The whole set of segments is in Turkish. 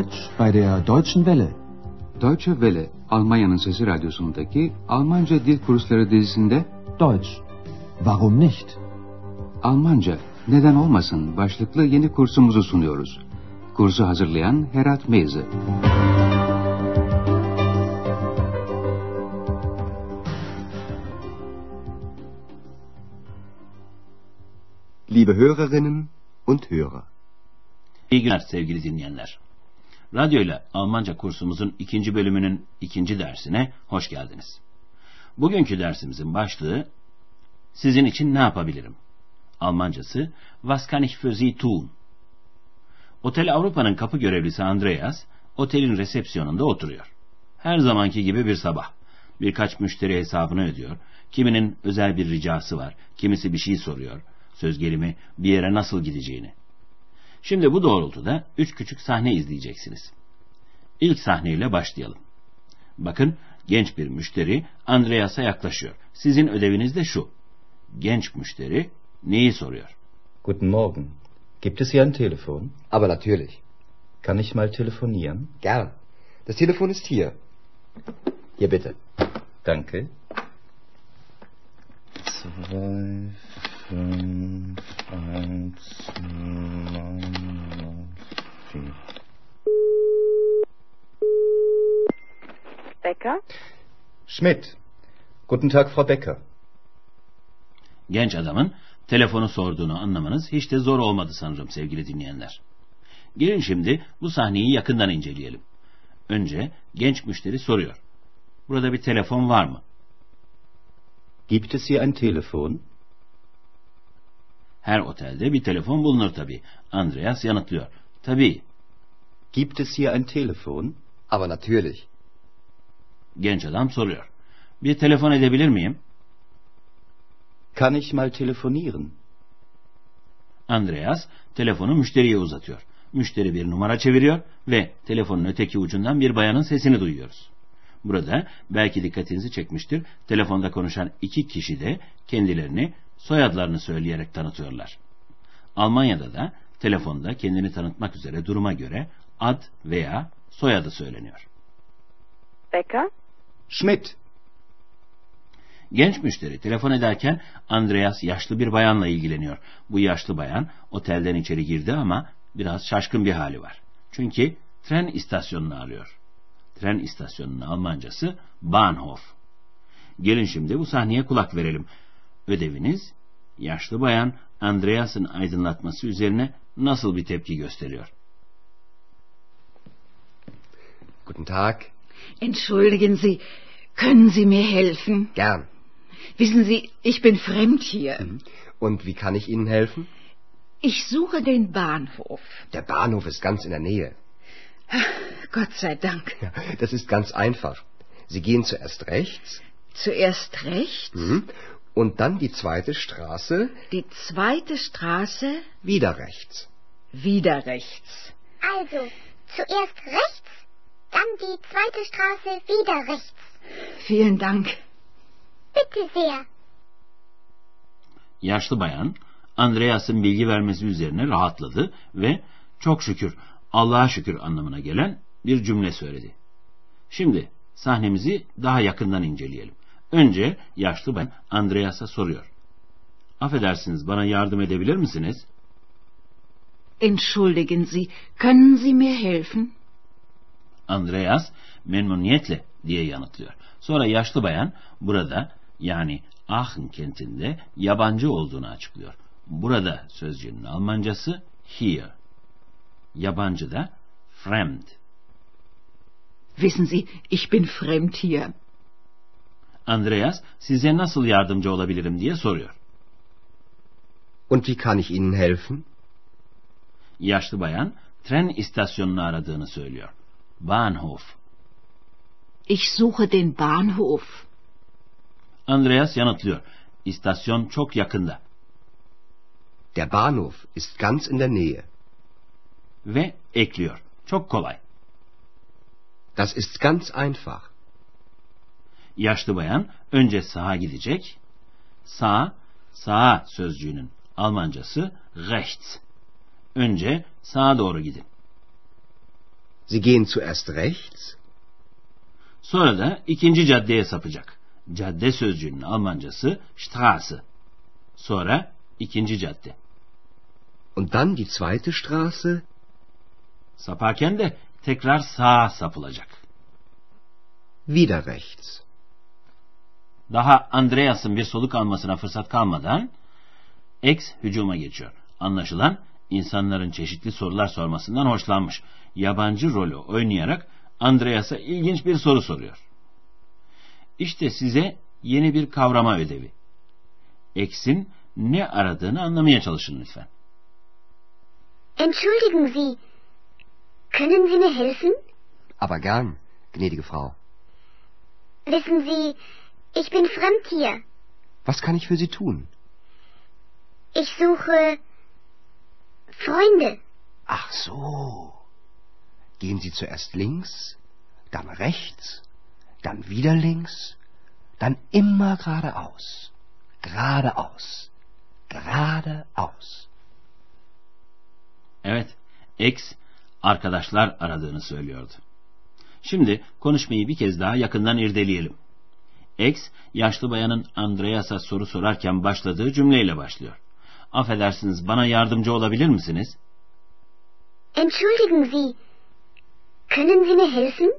Deutsch bei der Deutschen Welle. Deutsche Welle, Almanya'nın Sesi Radyosu'ndaki Almanca Dil Kursları dizisinde Deutsch. Warum nicht? Almanca, neden olmasın başlıklı yeni kursumuzu sunuyoruz. Kursu hazırlayan Herat Meyzi. Liebe Hörerinnen und Hörer. İyi günler sevgili dinleyenler. Radyo ile Almanca kursumuzun ikinci bölümünün ikinci dersine hoş geldiniz. Bugünkü dersimizin başlığı Sizin için ne yapabilirim? Almancası Was kann ich für Sie tun? Otel Avrupa'nın kapı görevlisi Andreas, otelin resepsiyonunda oturuyor. Her zamanki gibi bir sabah. Birkaç müşteri hesabını ödüyor. Kiminin özel bir ricası var, kimisi bir şey soruyor. Söz gelimi bir yere nasıl gideceğini. Şimdi bu doğrultuda üç küçük sahne izleyeceksiniz. İlk sahneyle başlayalım. Bakın genç bir müşteri Andreas'a yaklaşıyor. Sizin ödeviniz de şu. Genç müşteri neyi soruyor? Guten Morgen. Gibt es hier ein Telefon? Aber natürlich. Kann ich mal telefonieren? Gern. Das Telefon ist hier. Hier bitte. Danke. Zwei, fünf, eins, neun, vier. Becker? Schmidt. Guten Tag, Frau Becker. Genç adamın telefonu sorduğunu anlamanız hiç de zor olmadı sanırım sevgili dinleyenler. Gelin şimdi bu sahneyi yakından inceleyelim. Önce genç müşteri soruyor. Burada bir telefon var mı? Gibt es hier ein Telefon? Her otelde bir telefon bulunur tabii. Andreas yanıtlıyor. Tabii. Gibt es hier ein Telefon? Aber natürlich. Genç adam soruyor. Bir telefon edebilir miyim? Kann ich mal telefonieren? Andreas telefonu müşteriye uzatıyor. Müşteri bir numara çeviriyor ve telefonun öteki ucundan bir bayanın sesini duyuyoruz. Burada belki dikkatinizi çekmiştir. Telefonda konuşan iki kişi de kendilerini soyadlarını söyleyerek tanıtıyorlar. Almanya'da da telefonda kendini tanıtmak üzere duruma göre ad veya soyadı söyleniyor. Becker? Schmidt. Genç müşteri telefon ederken Andreas yaşlı bir bayanla ilgileniyor. Bu yaşlı bayan otelden içeri girdi ama biraz şaşkın bir hali var. Çünkü tren istasyonunu arıyor. Tren istasyonunun Almancası Bahnhof. Gelin şimdi bu sahneye kulak verelim. Ödeviniz yaşlı bayan Andreas'ın aydınlatması üzerine nasıl bir tepki gösteriyor? Guten Tag. Entschuldigen Sie, können Sie mir helfen? Gern. Wissen Sie, ich bin fremd hier. Und wie kann ich Ihnen helfen? Ich suche den Bahnhof. Der Bahnhof ist ganz in der Nähe. Gott sei Dank. Das ist ganz einfach. Sie gehen zuerst rechts Zuerst rechts, mhm, und dann die zweite Straße die zweite Straße, wieder rechts. wieder rechts. Also, zuerst rechts, dann die zweite Straße wieder rechts. Vielen Dank. Bitte sehr. Yaşlı bayan Andreas'ın bilgi vermesi üzerine rahatladı ve çok şükür, Allah'a şükür anlamına gelen bir cümle söyledi. Şimdi sahnemizi daha yakından inceleyelim. Önce yaşlı bayan Andreas'a soruyor. Affedersiniz bana yardım edebilir misiniz? Entschuldigen Sie, können Sie mir helfen? Andreas memnuniyetle diye yanıtlıyor. Sonra yaşlı bayan burada yani Aachen kentinde yabancı olduğunu açıklıyor. Burada sözcüğünün Almancası here. Yabancı da fremd. Wissen Sie, ich bin fremd hier. Andreas size nasıl yardımcı olabilirim diye soruyor. Und wie kann ich Ihnen helfen? Yaşlı bayan tren istasyonunu aradığını söylüyor. Bahnhof. Ich suche den Bahnhof. Andreas yanıtlıyor. İstasyon çok yakında. Der Bahnhof ist ganz in der Nähe. Ve ekliyor. Çok kolay. Das ist ganz einfach. Yaşlı bayan önce sağa gidecek. Sağ, sağa sözcüğünün Almancası rechts. Önce sağa doğru gidin. Sie gehen zuerst rechts, Sonra da ikinci caddeye sapacak. Cadde sözcüğünün Almancası Straße. Sonra ikinci cadde. und dann die zweite Straße, Saparken de tekrar sağa sapılacak. wieder rechts. Daha Andreas'ın bir soluk almasına fırsat kalmadan X hücuma geçiyor. Anlaşılan insanların çeşitli sorular sormasından hoşlanmış. Yabancı rolü oynayarak Andreas'a ilginç bir soru soruyor. İşte size yeni bir kavrama ödevi. X'in ne aradığını anlamaya çalışın lütfen. Entschuldigen Sie, können Sie mir helfen? Aber gern, gnädige Frau. Wissen Sie, ich bin fremd hier. Was kann ich für Sie tun? Ich suche Freunde. Ach so. Gehen Sie zuerst links, dann rechts, dann wieder links, dann immer geradeaus. Geradeaus. Geradeaus. Evet, X arkadaşlar aradığını söylüyordu. Şimdi konuşmayı bir kez daha yakından irdeleyelim. X, yaşlı bayanın Andreas'a soru sorarken başladığı cümleyle başlıyor. Affedersiniz, bana yardımcı olabilir misiniz? Entschuldigen Sie, können Sie mir helfen?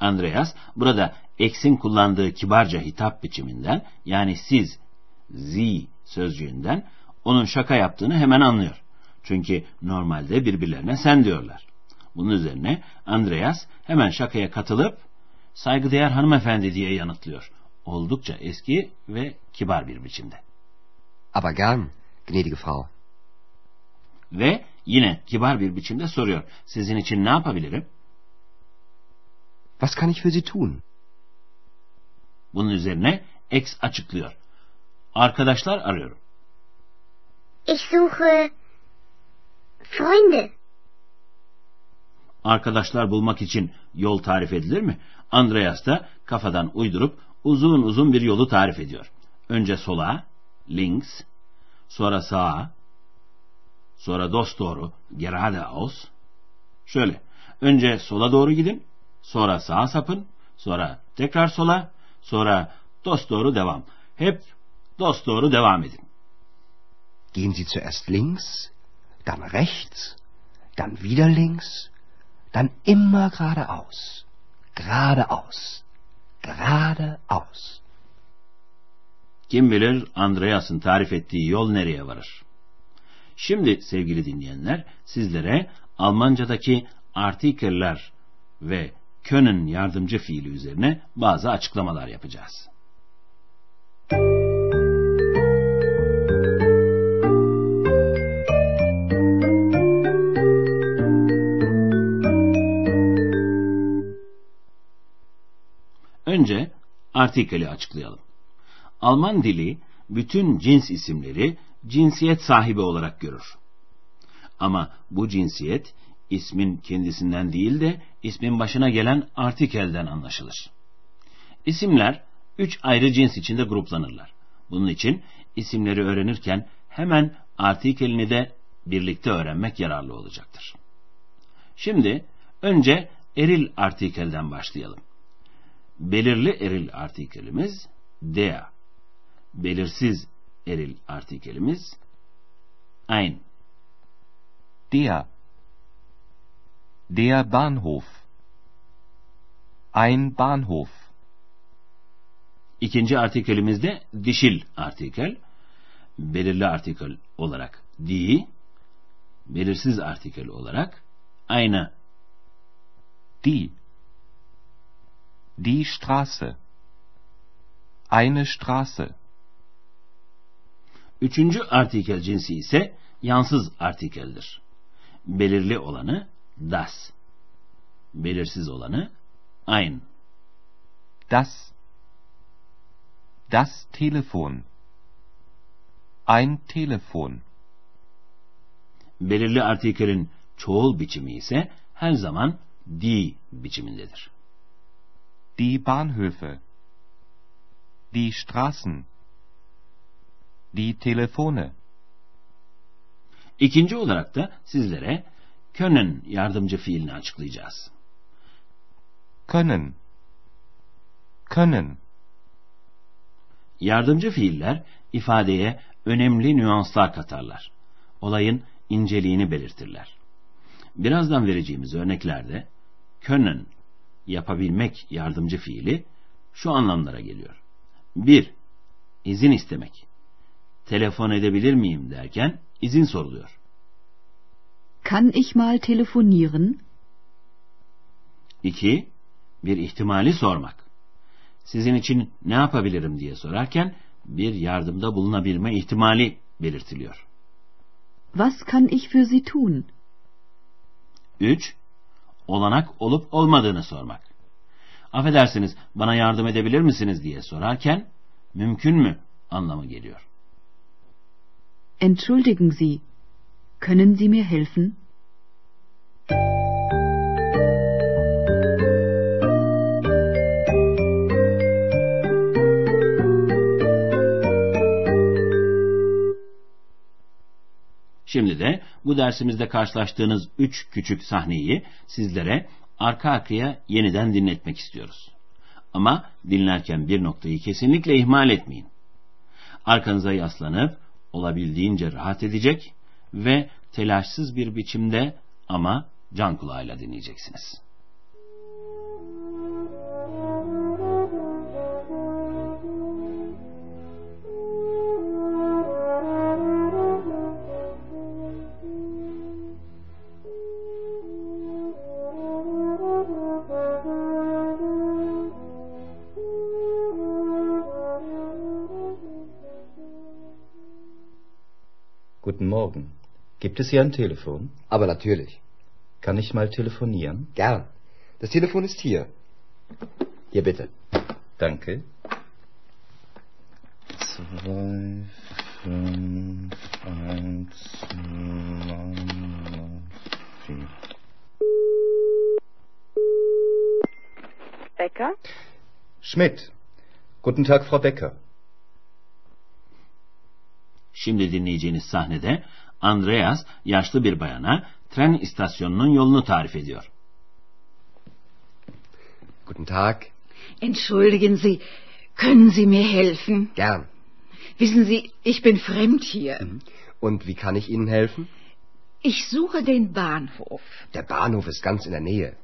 Andreas, burada X'in kullandığı kibarca hitap biçiminden, yani siz, Sie sözcüğünden, onun şaka yaptığını hemen anlıyor. Çünkü normalde birbirlerine sen diyorlar. Bunun üzerine Andreas hemen şakaya katılıp saygıdeğer hanımefendi diye yanıtlıyor. Oldukça eski ve kibar bir biçimde. Aber gern, gnädige Frau. Ve yine kibar bir biçimde soruyor. Sizin için ne yapabilirim? Was kann ich für Sie tun? Bunun üzerine X açıklıyor. Arkadaşlar arıyorum. Ich suche Freunde. Arkadaşlar bulmak için yol tarif edilir mi? Andreas da kafadan uydurup uzun uzun bir yolu tarif ediyor. Önce sola, links, sonra sağa, sonra dost doğru, geradeaus. Şöyle, önce sola doğru gidin, sonra sağa sapın, sonra tekrar sola, sonra dost doğru devam. Hep dost doğru devam edin. Gehen Sie zuerst links, dann rechts, dann wieder links, dann immer geradeaus. Geradeaus. Geradeaus. Kim bilir Andreas'ın tarif ettiği yol nereye varır? Şimdi sevgili dinleyenler sizlere Almancadaki artikel'ler ve können yardımcı fiili üzerine bazı açıklamalar yapacağız. Önce artikeli açıklayalım. Alman dili bütün cins isimleri cinsiyet sahibi olarak görür. Ama bu cinsiyet ismin kendisinden değil de ismin başına gelen artikelden anlaşılır. İsimler üç ayrı cins içinde gruplanırlar. Bunun için isimleri öğrenirken hemen artikelini de birlikte öğrenmek yararlı olacaktır. Şimdi önce eril artikelden başlayalım. Belirli eril artikelimiz der. Belirsiz eril artikelimiz ein. Der. Der Bahnhof. Ein Bahnhof. İkinci artikelimiz de dişil artikel. Belirli artikel olarak die, belirsiz artikel olarak eine. Die. Die Straße. Eine Straße. Üçüncü artikel cinsi ise yansız artikeldir. Belirli olanı das. Belirsiz olanı ein. Das. Das Telefon. Ein Telefon. Belirli artikelin çoğul biçimi ise her zaman die biçimindedir. Die Bahnhöfe. Die Straßen. Die Telefone. İkinci olarak da sizlere können yardımcı fiilini açıklayacağız. Können. Können. Yardımcı fiiller ifadeye önemli nüanslar katarlar. Olayın inceliğini belirtirler. Birazdan vereceğimiz örneklerde können yapabilmek yardımcı fiili şu anlamlara geliyor. 1. İzin istemek. Telefon edebilir miyim derken izin soruluyor. Kann ich mal telefonieren? 2. Bir ihtimali sormak. Sizin için ne yapabilirim diye sorarken bir yardımda bulunabilme ihtimali belirtiliyor. Was kann ich für Sie tun? 3. Olanak olup olmadığını sormak. Affedersiniz bana yardım edebilir misiniz diye sorarken mümkün mü anlamı geliyor. Entschuldigen Sie, können Sie mir helfen? Şimdi de bu dersimizde karşılaştığınız üç küçük sahneyi sizlere arka arkaya yeniden dinletmek istiyoruz. Ama dinlerken bir noktayı kesinlikle ihmal etmeyin. Arkanıza yaslanıp olabildiğince rahat edecek ve telaşsız bir biçimde ama can kulağıyla dinleyeceksiniz. Guten Morgen. Gibt es hier ein Telefon? Aber natürlich. Kann ich mal telefonieren? Gern. Das Telefon ist hier. Hier bitte. Danke. Zwei, fünf, eins, neun, vier. Becker? Schmidt. Guten Tag, Frau Becker. Şimdi dinleyeceğiniz sahnede Andreas yaşlı bir bayana tren istasyonunun yolunu tarif ediyor. Guten Tag. Entschuldigen Sie, können Sie mir helfen? Gern. Wissen Sie, ich bin fremd hier. Und wie kann ich Ihnen helfen? Ich suche den Bahnhof. Der Bahnhof ist ganz in der Nähe.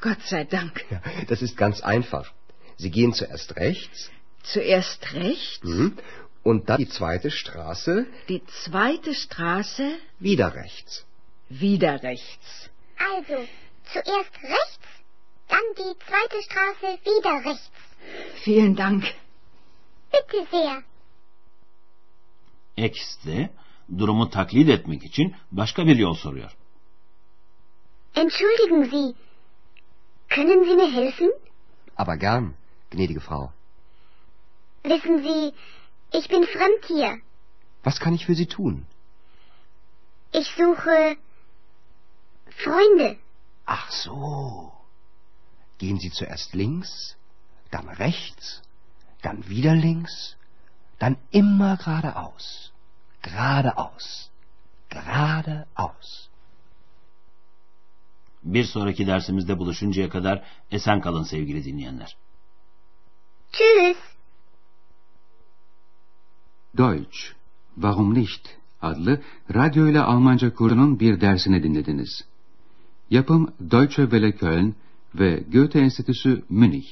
Gott sei Dank. Das ist ganz einfach. Sie gehen zuerst rechts Zuerst rechts, mhm, und dann die zweite Straße die zweite Straße, wieder rechts. wieder rechts. Also, zuerst rechts, dann die zweite Straße wieder rechts. Vielen Dank. Bitte sehr. X de durumu taklit etmek için başka bir yol soruyor. Entschuldigen Sie, können Sie mir helfen? Aber gern, gnädige Frau. Wissen Sie, ich bin fremd hier. Was kann ich für Sie tun? Ich suche Freunde. Ach so. Gehen Sie zuerst links, dann rechts, dann wieder links, dann immer geradeaus. Geradeaus. Geradeaus. Bir sonraki dersimizde buluşuncaya kadar esen kalın sevgili dinleyenler. Tschüss. Deutsch, Warum nicht? adlı radyo ile Almanca kursunun bir dersini dinlediniz. Yapım Deutsche Welle Köln ve Goethe Enstitüsü Münih.